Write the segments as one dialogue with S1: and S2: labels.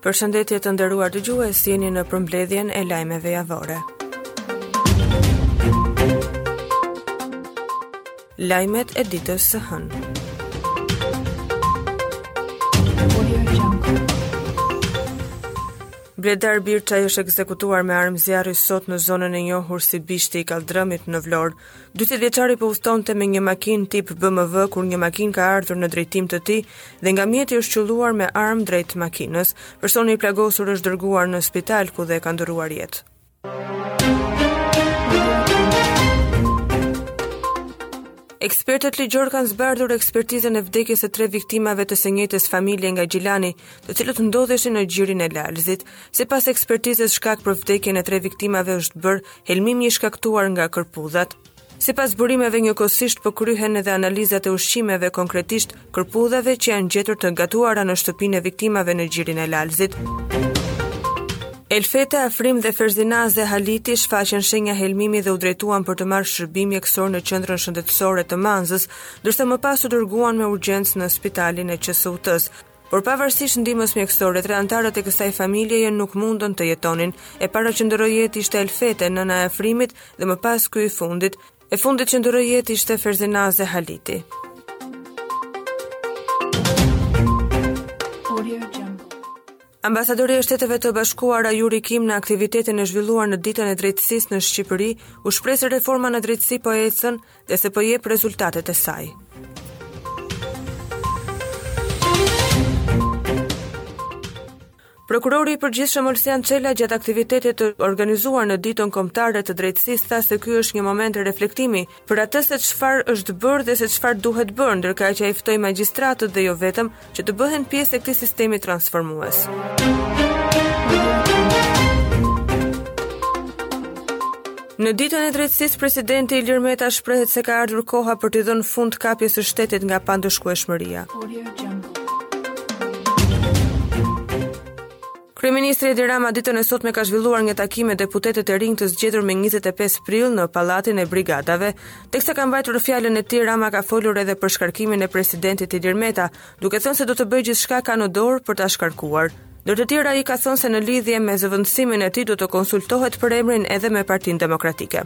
S1: Përshëndetje të nderuar dëgjues, jeni në përmbledhjen e lajmeve javore. Lajmet e ditës së hënë. Bledar Birçaj është ekzekutuar me armë zjarri sot në zonën e njohur si Bishti i Kalldrëmit në Vlorë. Dyzet vjeçari po udhëtonte me një makinë tip BMW kur një makinë ka ardhur në drejtim të tij dhe nga mjeti është qëlluar me armë drejt makinës. Personi i plagosur është dërguar në spital ku dhe ka ndërruar jetë. Ekspertët ligjorë kanë zbardhur ekspertizën e vdekjes së tre viktimave të së njëjtës familje nga Gjilani, të cilët ndodheshin në gjirin e Lalzit. Sipas ekspertizës, shkak për vdekjen e tre viktimave është bërë helmimi i shkaktuar nga kërpudhat. Sipas burimeve njëkohësisht po kryhen edhe analizat e ushqimeve, konkretisht kërpudhave që janë gjetur të gatuara në shtëpinë e viktimave në Gjirin e Lalzit. Elfete, Afrim dhe Ferzinaze Haliti shfaqën shenja helmimi dhe u drejtuan për të marrë shërbim mjekësor në qendrën shëndetësore të Manzës, ndërsa më pas u dërguan me urgjencë në spitalin e QSUT-s. Por pavarësisht ndihmës mjekësore, tre anëtarët e kësaj familjeje nuk mundën të jetonin. E para që ndërroi jetë ishte Elfete, nëna e Afrimit dhe më pas ky i fundit. E fundit që ndërroi jetë ishte Ferzinaze Haliti. Ambasadorja e Shteteve të Bashkuara Yuri Kim në aktivitetin e zhvilluar në Ditën e Drejtësisë në Shqipëri u shpreh se reforma në drejtësi po ecën dhe se po jep rezultatet e saj. Prokurori i përgjithshëm Olsian Çela gjatë aktivitetit të organizuar në ditën kombëtare të drejtësisë tha se ky është një moment reflektimi për atë se çfarë është bërë dhe se çfarë duhet bërë, ndërkaq ai ftoi magjistratët dhe jo vetëm që të bëhen pjesë e këtij sistemi transformues. Në ditën e drejtësisë, presidenti Ilir Meta shprehet se ka ardhur koha për t'i dhënë fund kapjes së shtetit nga pandëshkueshmëria. Kryeministri Edi Rama ditën e sotme ka zhvilluar një takim me deputetët e rinj të zgjedhur me 25 prill në Pallatin e Brigadave. Teksa ka mbajtur fjalën e tij, Rama ka folur edhe për shkarkimin e presidentit Ilir Meta, duke thënë se do të bëjë gjithçka ka në dorë për ta shkarkuar. Ndër të tjera, ai ka thënë se në lidhje me zëvendësimin e tij do të konsultohet për emrin edhe me Partinë Demokratike.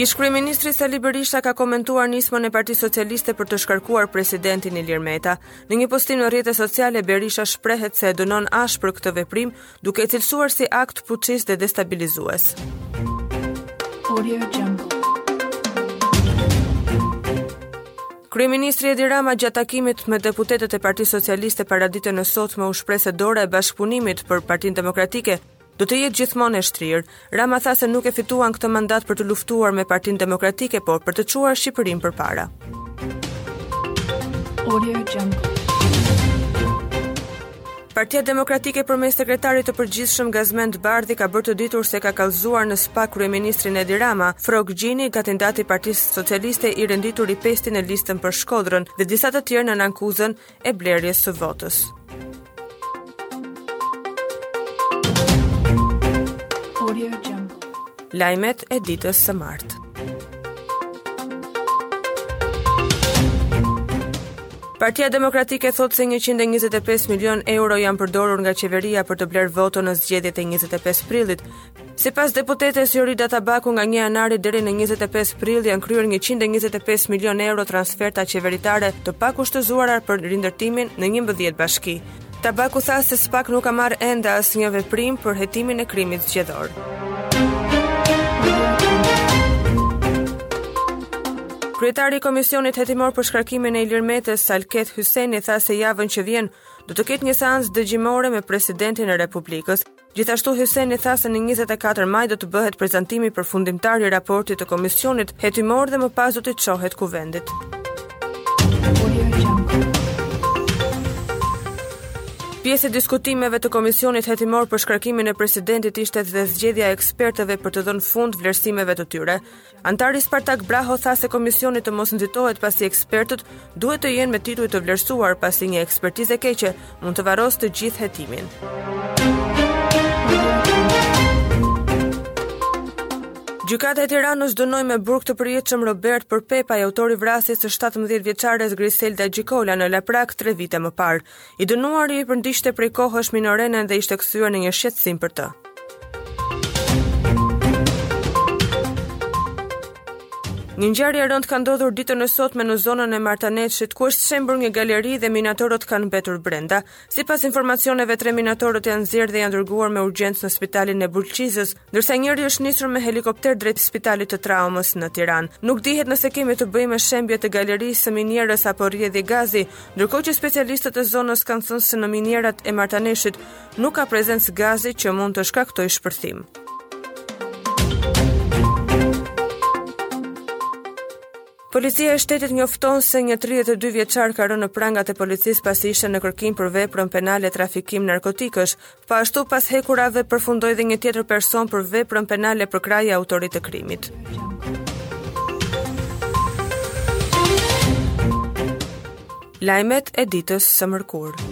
S1: Ish kryeministri Sali Berisha ka komentuar nismën e Partisë Socialiste për të shkarkuar presidentin Ilir Meta. Në një postim në rrjete sociale Berisha shprehet se e dënon ashpër këtë veprim, duke e cilësuar si akt puçist dhe destabilizues. Kryeministri Edi Rama gjatë takimit me deputetët e Partisë Socialiste paraditen e sotme u shpreh se dora e bashkëpunimit për Partinë Demokratike do të jetë gjithmonë e shtrirë. Rama tha se nuk e fituan këtë mandat për të luftuar me Partinë Demokratike, por për të çuar Shqipërinë përpara. Partia Demokratike përmes sekretarit të përgjithshëm Gazmend Bardhi ka bërë të ditur se ka kallëzuar në SPAK kryeministrin Edi Rama, Frrok Gjini, kandidati i Partisë Socialiste i renditur i pesti në listën për Shkodrën dhe disa të tjerë nën akuzën, e blerjes së votës. Lajmet e ditës së martë. Partia Demokratike thotë se 125 milion euro janë përdorur nga qeveria për të blerë votën në zgjedhjet e 25 prillit. Sipas deputetes Jorida Tabaku nga një janari deri në 25 prill janë kryer 125 milion euro transferta qeveritare të pakushtëzuara për rindërtimin në 11 bashki. Tabaku tha se SPAK nuk ka marrë ende asnjë veprim për hetimin e krimit zgjedhor. Kryetari i Komisionit Hetimor për Shkarkimin e Ilir Metës, Alket Hyseni, tha se javën që vjen do të ketë një seancë dëgjimore me presidentin e Republikës. Gjithashtu Hyseni tha se në 24 maj do të bëhet prezantimi përfundimtar i raportit të komisionit hetimor dhe më pas do t'i çohet kuvendit. Pjesë e diskutimeve të komisionit hetimor për shkarkimin e presidentit ishte dhe zgjedhja e ekspertëve për të dhënë fund vlerësimeve të tyre. Anëtari Spartak Braho tha se komisioni të mos nxitohet pasi ekspertët duhet të jenë me tituj të vlerësuar pasi një ekspertizë e keqe mund të varrosë të gjithë hetimin. Gjykata e Tiranës dënoi me burg të përjetshëm Robert Përpepaj, autor i vrasjes së 17 vjeçares Griselda Gjikola në Laprakë 3 vite më parë. I dënuari e përndiqte prej kohësh minorenen dhe ishte kthyer në një shqetësim për të. Një ngjarje e rëndë ka ndodhur ditën e sotme në zonën e Martaneshit, ku është shembur një galeri dhe minatorët kanë mbetur brenda. Sipas informacioneve, tre minatorët janë nxjerrë dhe janë dërguar me urgjencë në spitalin e Bulqizës, Ndërsa njëri është nisur me helikopter drejt spitalit të traumës në Tiranë. Nuk dihet nëse kemi të bëjmë me shembje të galerisë së minierës apo rrjedhje gazi, ndërkohë që specialistët e zonës kanë thënë se në minierat e Martaneshit nuk ka prezencë gazi që mund të shkaktojë shpërthim. Policia e shtetit njofton se një 32 vjeçar ka rënë në prangat e policisë pasi ishte në kërkim për veprën penale trafikim narkotikësh. Po ashtu, pas hekurave përfundoi dhe një tjetër person për veprën penale përkrahje autorit të krimit. Lajmet e ditës së mërkurës.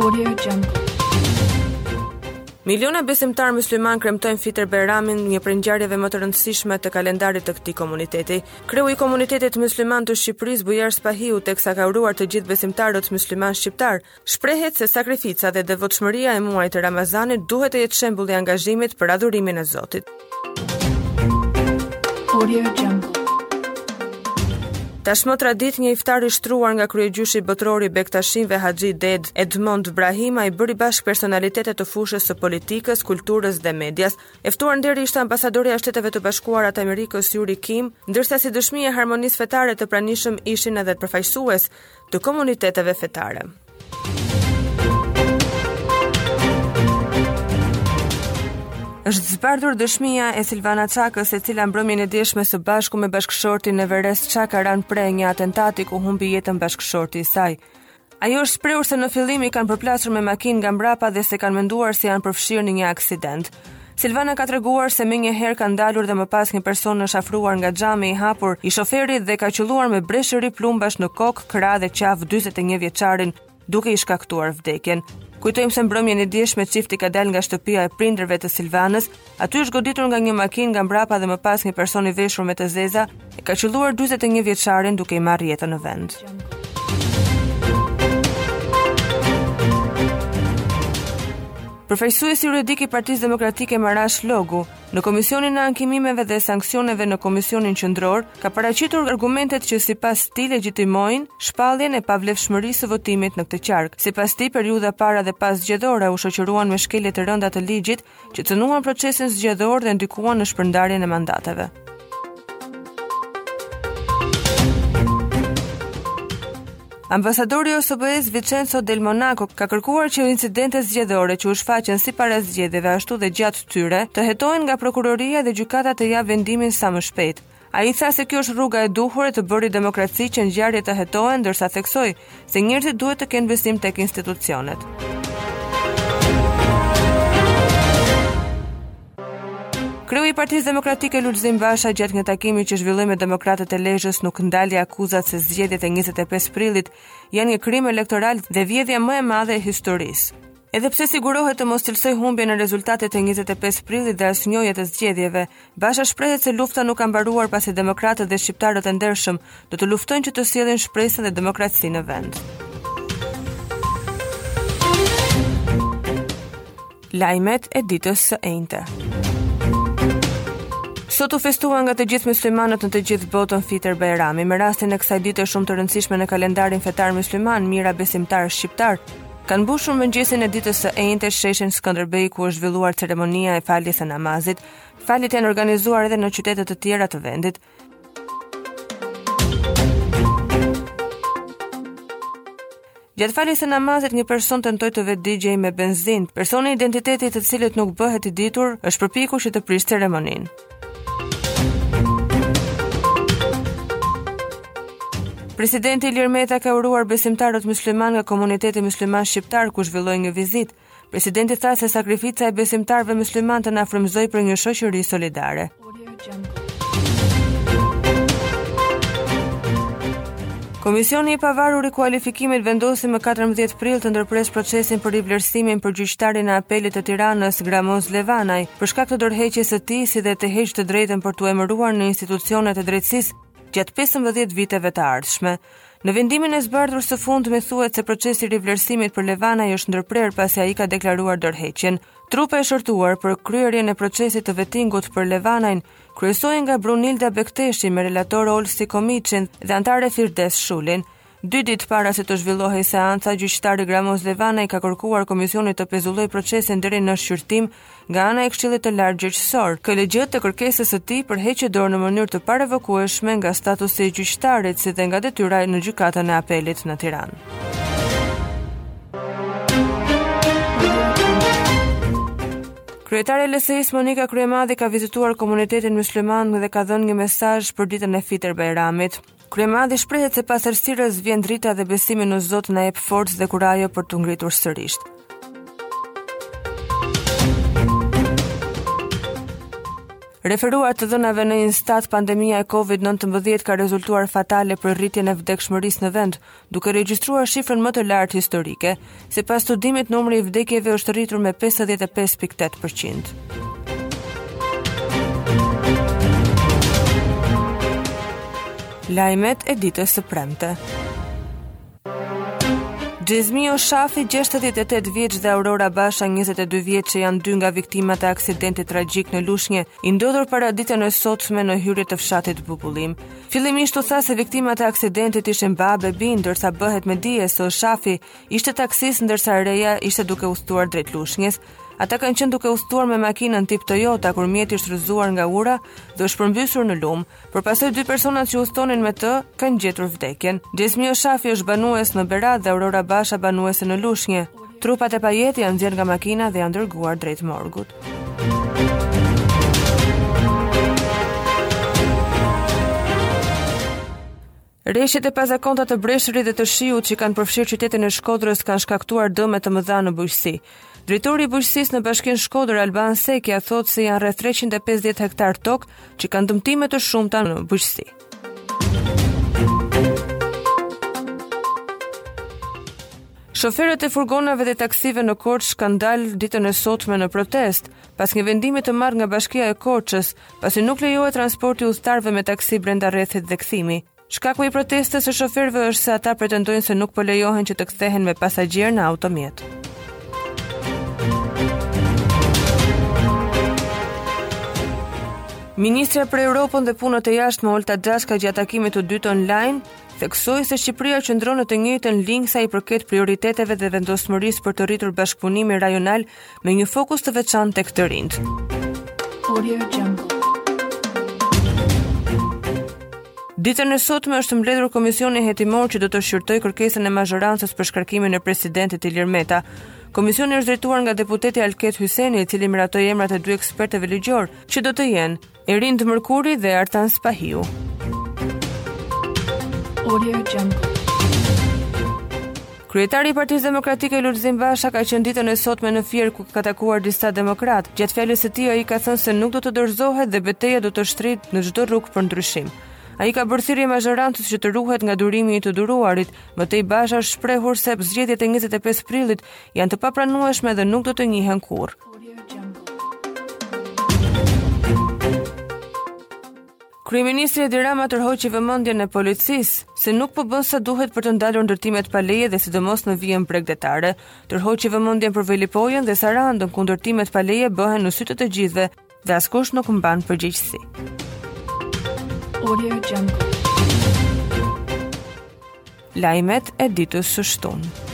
S1: Audio Jungle. Miliona besimtarë myslimanë kremtojnë Fitër Bajramin, një prej ngjarjeve më të rëndësishme të kalendarit të këtij komuniteti. Kreu i Komunitetit Mysliman të Shqipërisë, Bujar Spahiu, teksa ka uruar të gjithë besimtarët myslimanë shqiptarë, shprehet se sakrifica dhe devotshmëria e muajit të Ramazanit duhet të jetë shembull i angazhimit për adhurimin e Zotit. Audio Jungle. Tashmë traditë një iftar i shtruar nga kryegjyshi botëror i Bektashinve Haxhi Dede Edmond Brahimaj i bëri bashkë personalitete të fushës së politikës, kulturës dhe medias. E ftuar nderi ishte ambasadorja e Shteteve të Bashkuara të Amerikës Yuri Kim, ndërsa si dëshmi e harmonisë fetare të pranishëm ishin edhe përfaqësues të komuniteteve fetare. Është zbardhur dëshmia e Silvana Çakës, e cila mbrëmjen e djeshme së bashku me bashkëshortin Everest Çaka ranë pre një atentati ku humbi jetën bashkëshorti i saj. Ajo është shprehur se në fillim i kanë përplasur me makinë nga mbrapa dhe se kanë menduar se janë përfshirë në një aksident. Silvana ka treguar se menjëherë kanë ndalur dhe më pas një person është afruar nga xhami i hapur i shoferit dhe ka qëlluar me breshëri plumbash në kokë, krah dhe qafë 41 vjeçarin, duke i shkaktuar vdekjen. Kujtojmë se mbrëmjen e djeshme çifti ka dalë nga shtëpia e prindërve të Silvanës Aty është goditur nga një makinë nga mbrapa dhe më pas një person i veshur me të zeza e ka qëlluar 41 vjeçarin duke i marrë jetën në vend. Përfaqësuesi juridik i Partisë Demokratike Marash Logu, në Komisionin e Ankimimeve dhe Sanksioneve në Komisionin Qendror, ka paraqitur argumentet që sipas tij legjitimojnë shpalljen e pavlefshmërisë së votimit në këtë qark. Sipas tij, periudha para dhe paszgjedhore u shoqëruan me shkelje të rënda të ligjit që cënuan procesin zgjedhor dhe ndikuan në shpërndarjen e mandateve. Ambasadori i OSBE-s Vincenzo Del Monaco ka kërkuar që incidentet zgjedhore që u shfaqën si para zgjedhjeve ashtu dhe gjatë tyre të hetohen nga prokuroria dhe gjykata të japë vendimin sa më shpejt. Ai tha se kjo është rruga e duhur e të bërit demokraci që ngjarjet të hetohen, ndërsa theksoi se njerëzit duhet të kenë besim tek institucionet. Kreu i Partisë Demokratike Lulzim Basha gjatë një takimi që zhvilloi me demokratët e Lezhës nuk ndali akuzat se zgjedhjet e 25 prillit janë një krim elektoral dhe vjedhja më e madhe e historisë. Edhe pse sigurohet të mos cilësojë humbje në rezultatet e 25 prillit dhe as njohje të zgjedhjeve, Basha shprehet se lufta nuk ka mbaruar pasi demokratët dhe shqiptarët e ndershëm do të luftojnë që të sjellin shpresën dhe demokracinë në vend. Lajmet e ditës së enjte. Sot u festua nga të gjithë myslimanët në të gjithë botën Fitër Bajrami, me rastin e kësaj dite shumë të rëndësishme në kalendarin fetar mysliman, mijëra besimtarë shqiptarë, Kanë mbushur mëngjesin e ditës së enjte sheshin Skënderbej ku është zhvilluar ceremonia e faljes së namazit. Faljet janë organizuar edhe në qytete të tjera të vendit. Gjatë faljes së namazit një person tentoi të vetëdigjej me benzinë. Personi identiteti i të cilit nuk bëhet i ditur, është përpjekur që të prishë ceremoninë. Presidenti Ilir Meta ka uruar besimtarët myslimanë nga komuniteti mysliman shqiptar ku zhvilloi një vizitë. Presidenti tha se sakrifica e besimtarëve myslimanë të na frymëzojë për një shoqëri solidare. Komisioni i Pavarur i Kualifikimit vendosi më 14 prill të ndërpresë procesin për rivlerësimin për gjyqtarin e Apelit të Tiranës, Gramoz Levanaj, për shkak të dorëheqjes së tij si dhe t'i heqë të drejtën për t'u emëruar në institucionet e drejtësisë gjatë 15 viteve të ardhshme. Në vendimin e zbardhur së fundmi thuhet se procesi i rivlerësimit për Levanaj është ndërprerë pasi ai ka deklaruar dorëheqjen. Trupa e shortuar për kryerjen e procesit të vettingut për Levanajn Kryesohej nga Brunilda Bekteshi me relator Olsi Komiçin dhe anëtare Firdes Shulin. Dy ditë para se të zhvillohej seanca, gjyqtari Gramoz Levanaj i ka kërkuar komisionit të pezullojë procesin deri në shqyrtim nga ana e këshillit të lartë gjyqësor. KLGJ të kërkesës së tij për heqje dorë në mënyrë të parevokueshme nga statusi i gjyqtarit si dhe nga detyra në gjykatën e apelit në Tiranë. Kryetarja e LSI-së Monika Kryemadhi ka vizituar komunitetin mysliman dhe ka dhënë një mesazh për ditën e Fitër Bajramit. Kryemadhi shprehet se pas errësirës vjen drita dhe besimi në Zot na jep forcë dhe kurajo për t'u ngritur sërish. Referuar të dhënave në INSTAT, pandemia e COVID-19 ka rezultuar fatale për rritjen e vdekshmërisë në vend, duke regjistruar shifrën më të lartë historike. Sipas studimit, numri i vdekjeve është rritur me 55.8%. Lajmet e ditës së premte. Xhezmi Oshafi, 68 vjeç dhe Aurora Basha, 22 vjeçe janë dy nga viktimat e aksidentit tragjik në Lushnje, i ndodhur paraditen e sotme në hyrje të fshatit Bubullim. Fillimisht u tha se viktimat e aksidentit ishin babë e bijë, ndërsa bëhet me dije se Shafi ishte taksist ndërsa e reja ishte duke udhëtuar drejt Lushnjes. Ata kanë qenë duke udhëtuar me makinën tip Toyota kur mjeti është rrëzuar nga ura dhe është përmbysur në lum. Për pasojë dy personat që udhëtonin me të kanë gjetur vdekjen. Gjizmi Oshafi është banues në Berat dhe Aurora Basha banuese në Lushnje. Trupat e pajetë janë nxjerrë nga makina dhe janë dërguar drejt morgut. Reshjet e pazakonta të breshërit dhe të shiut që kanë përfshirë qytetin e Shkodrës kanë shkaktuar dëme të mëdha në bujqësi. Drejtori i bujqësisë në Bashkinë Shkodër Alban Sekja thotë se janë rreth 350 hektar tokë që kanë dëmtime të shumta në bujqësi. Shoferët e furgonave dhe taksive në Korçë kanë dalë ditën e sotme në protestë, pas një vendimi të marrë nga Bashkia e Korçës, pasi nuk lejohet transporti i udhëtarëve me taksi brenda rrethit dhe kthimi. Shkaku i protestës së shoferëve është se ata pretendojnë se nuk po lejohen që të kthehen me pasagjerë në automjet. Ministrja për Europën dhe Punët e Jashtme Olta Xhaçka gjatë takimit të dytë online theksoi se Shqipëria qëndron në të njëjtën linjë sa i përket prioriteteve dhe vendosmërisë për të rritur bashkëpunimin rajonal me një fokus të veçantë tek të rinjtë. Audio Jungle. Ditën e sotme është mbledhur komisioni hetimor që do të shqyrtojë kërkesën e mazhorancës për shkarkimin e presidentit Ilir Meta. Komisioni është drejtuar nga deputeti Alket Hyseni, i cili miratoi emrat e dy ekspertëve ligjorë, që do të jenë Erind Mërkuri dhe Artan Spahiu. Audio Jungle. Kryetari i Partisë Demokratike Lulzim Basha ka qenë ditën e sotme në Fier ku ka takuar disa demokratë. Gjatë fjalës së tij ai ka thënë se nuk do të dorëzohet dhe beteja do të shtrihet në çdo rrugë për ndryshim. Ai ka bërë thirrje mazhorancës që të ruhet nga durimi i të duruarit. Më tej Basha është shprehur se zgjedhjet e 25 prillit janë të papranueshme dhe nuk do të njihen kurrë. Kryeministri Edi Rama tërhoqi vëmendjen e policisë se nuk po bën sa duhet për të ndalur ndërtimet pa leje dhe sidomos në vijën bregdetare. Tërhoqi vëmendjen për Velipojën dhe Sarandën ku ndërtimet pa leje bëhen në sy të të gjithëve, Dhe askush nuk mban përgjegjësi. Audio Jungle. Lajmet e ditës së shtunë.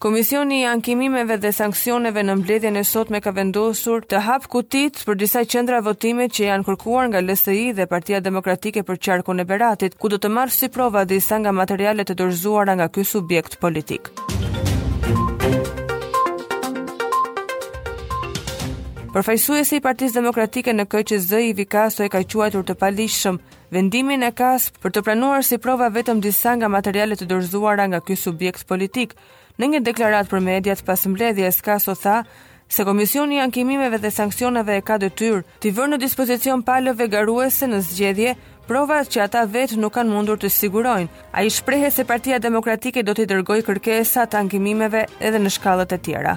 S1: Komisioni i ankimimeve dhe sanksioneve në mbledhjen e sotme ka vendosur të hapë kutitë për disa qendra votimi që janë kërkuar nga LSI dhe Partia Demokratike për qarkun e Beratit, ku do të marrë si prova disa nga materialet e dorëzuara nga ky subjekt subjekt politik. Përfaqësuesi i Partisë Demokratike në KQZ Ivi Kaso e ka quajtur të paligjshëm vendimin e KAS për të pranuar si prova vetëm disa nga materialet e dorëzuara nga ky subjekt politik. Në një deklaratë për mediat pas mbledhjes, Kaso tha se Komisioni i Ankimimeve dhe Sanksioneve e ka detyrë t'i vërë në dispozicion palëve garuese në zgjedhje provat që ata vetë nuk kanë mundur të sigurojnë. Ai shprehet se Partia Demokratike do t'i dërgojë kërkesat e ankimimeve edhe në shkallët e tjera.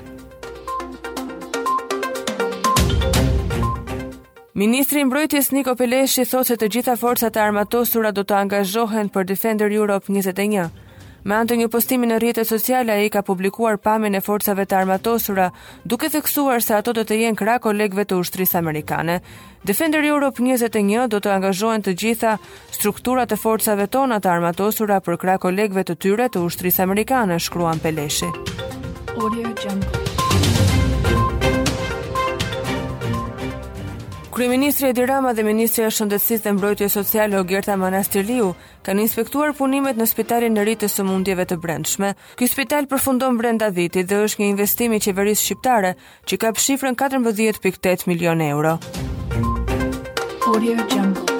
S1: Ministri i Mbrojtjes Niko Peleshi thotë se të gjitha forcat e armatosura do të angazhohen për Defender Europe 21. Me anë të një postimi në rrjetet sociale, ai ka publikuar pamjen e forcave të armatosura, duke theksuar se ato do të jenë krah kolegëve të ushtrisë amerikane. Defender Europe 21 do të angazhohen të gjitha strukturat e forcave tona të armatosura përkrah kolegëve të tyre të ushtrisë amerikane, shkruan Peleshi. Audio Jungle. Kryeministri Edi Rama dhe Ministrja e Shëndetësisë dhe Mbrojtjes Sociale Ogerta Manastirliu kanë inspektuar punimet në Spitalin e Ri të Sëmundjeve të Brendshme. Ky spital përfundon brenda vitit dhe është një investim i qeverisë shqiptare, që kap shifrën 14.8 milionë euro. Audio Jungle.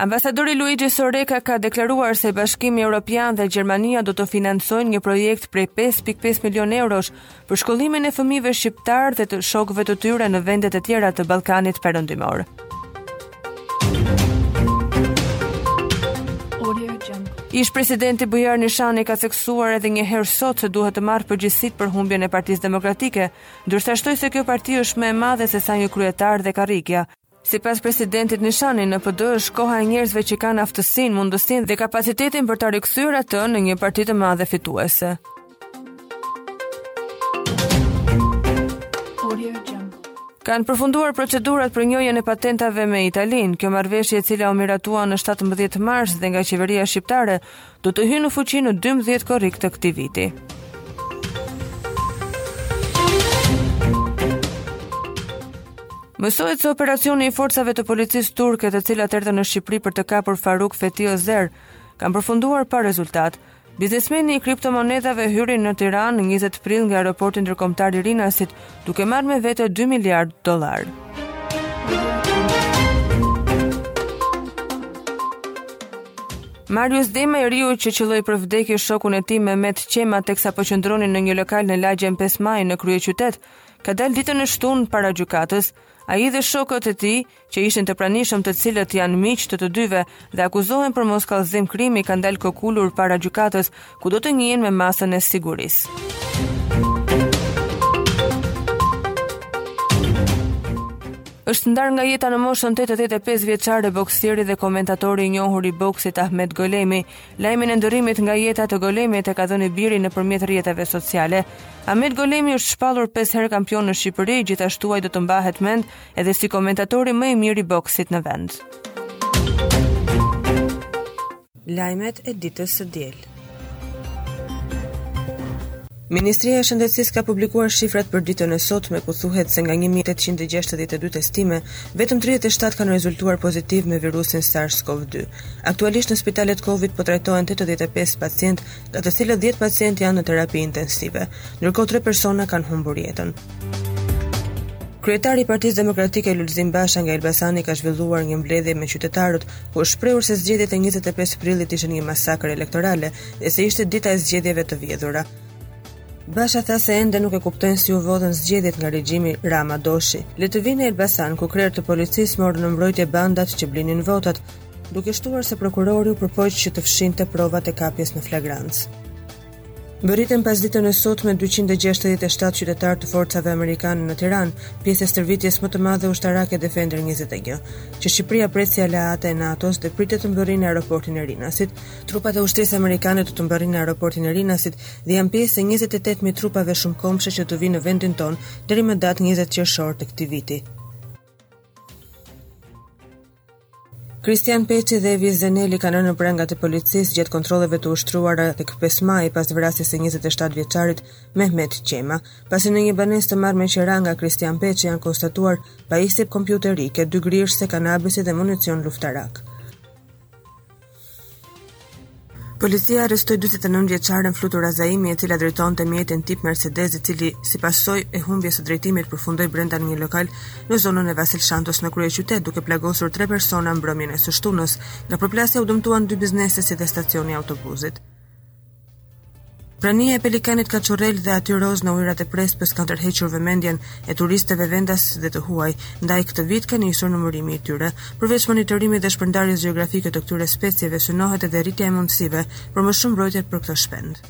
S1: Ambasadori Luigi Soreka ka deklaruar se Bashkimi Evropian dhe Gjermania do të financojnë një projekt prej 5.5 milionë eurosh për shkollimin e fëmijëve shqiptarë dhe të shokëve të tyre në vendet e tjera të Ballkanit Perëndimor. Ish presidenti Bujar Nishani ka theksuar edhe një herë sot se duhet të merren përgjegjësitë për humbjen e Partisë Demokratike, ndërsa shtoi se kjo parti është më e madhe sesa një kryetar dhe karrikja. Sipas presidentit Nishani, në PD është koha e njerëzve që kanë aftësinë, mundësinë dhe kapacitetin për ta rikthyer atë në një parti të madhe fituese. Kanë përfunduar procedurat për njohjen e patentave me Italinë. Kjo marrëveshje e cila u miratua në 17 mars dhe nga qeveria shqiptare, do të hyjë në fuqi në 12 korrik të këtij viti. Mësohet se operacioni i forcave të policisë turke të cilat erdhën në Shqipëri për të kapur Faruk Fethi Ozer kanë përfunduar pa rezultat. Biznesmeni i kriptomonedhave hyri në Tiranë në 20 prill nga aeroporti ndërkombëtar i Rinasit, duke marrë me vete 2 miliard dollarë. Marius Dema i riu që qëlloi për vdekje shokun e tij Mehmet Qema teksa po qëndronin në një lokal në lagjen 5 Maj në kryeqytet, ka dalë ditën e shtunë para gjykatës. Ai dhe shokët e tij, që ishin të pranishëm të cilët janë miq të të dyve dhe akuzohen për moskallëzim krimi, kanë dalë kokulur para gjykatës, ku do të njihen me masën e sigurisë. është ndarë nga jeta në moshën 85 vjeçare boksieri dhe komentatori i njohur i boksit Ahmet Golemi. Lajmin e ndërrimit nga jeta të Golemit e ka dhënë i biri nëpërmjet rrjeteve sociale. Ahmet Golemi është shpallur 5 herë kampion në Shqipëri, gjithashtu ai do të mbahet mend edhe si komentatori më i mirë i boksit në vend. Lajmet e ditës së diel. Ministria e Shëndetësisë ka publikuar shifrat për ditën e sotme ku thuhet se nga 1862 testime, vetëm 37 kanë rezultuar pozitiv me virusin SARS-CoV-2. Aktualisht në spitalet Covid po trajtohen 85 pacientë, nga të cilët 10 pacientë janë në terapi intensive, ndërkohë 3 persona kanë humbur jetën. Kryetari i Partisë Demokratike Lulzim Basha nga Elbasani ka zhvilluar një mbledhje me qytetarët ku është shprehur se zgjedhjet e njëzet e pesë prillit ishin një masakër elektorale dhe se ishte dita e zgjedhjeve të vjedhura. Basha tha se ende nuk e kuptojnë si u vodhën zgjedhjet nga regjimi Rama Doshi. Le të vinë në Elbasan ku krerë të policisë morën në mbrojtje bandat që blinin votat, duke shtuar se prokurori u përpoq që të fshinte provat e kapjes në flagrancë. Mbërritën pasditen e sotme dyqind e gjashtëdhjetë e shtatë qytetarë të forcave amerikane në Tiranë, pjesë e stërvitjes më të madhe ushtarake Defender njëzet e një, që Shqipëria pret si aleate e NATO-s dhe pritet të mbërrijë në aeroportin e Rinasit. Trupat e ushtrisë amerikane do të mbërrijnë në aeroportin e Rinasit dhe janë pjesë e njëzet e tetë mijë trupave shumëkombëshe që do vijnë në vendin tonë deri më datë njëzet qershor të këtij viti. Kristian Peçi dhe Evis Zeneli kanë rënë në prangat e policisë gjatë kontrolleve të ushtruara tek pesë maji pas vrasjes së 27 vjeçarit Mehmet Qema, pasi në një banesë të marrë me qera nga Kristian Peçi janë konstatuar pajisje kompjuterike, dy grirëse kanabisi dhe municion luftarak. Policia arrestoi 49 vjeçaren Flutura Zaimi, e cila drejtonte mjetin tip Mercedes, i cili si pasojë e humbjes së drejtimit përfundoi brenda në një lokal në zonën e Vasil Shantos në kryeqytet, duke plagosur tre persona mbrëmjen e së shtunës. Nga përplasja u dëmtuan dy biznese si dhe stacioni i autobuzit. Prania e pelikanit kaçurrel dhe atij roz në ujërat e Prespës kanë tërhequr vëmendjen e turistëve vendas dhe të huaj, ndaj këtë vit ka nisur numërimi i tyre. Përveç monitorimit dhe shpërndarjes gjeografike të këtyre specieve synohet edhe rritja e mundësive për më shumë mbrojtje për këtë shpend.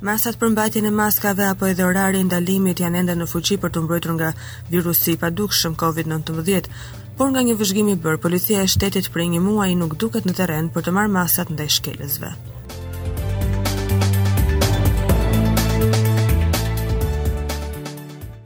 S1: Masat për mbajtjen e maskave apo edhe orari i ndalimit janë ende në fuqi për t'u mbrojtur nga virusi i padukshëm COVID-19, por nga një vëzhgim i bërë, Policia e Shtetit prej një muaji nuk duket në terren për të marrë masat ndaj shkelësve.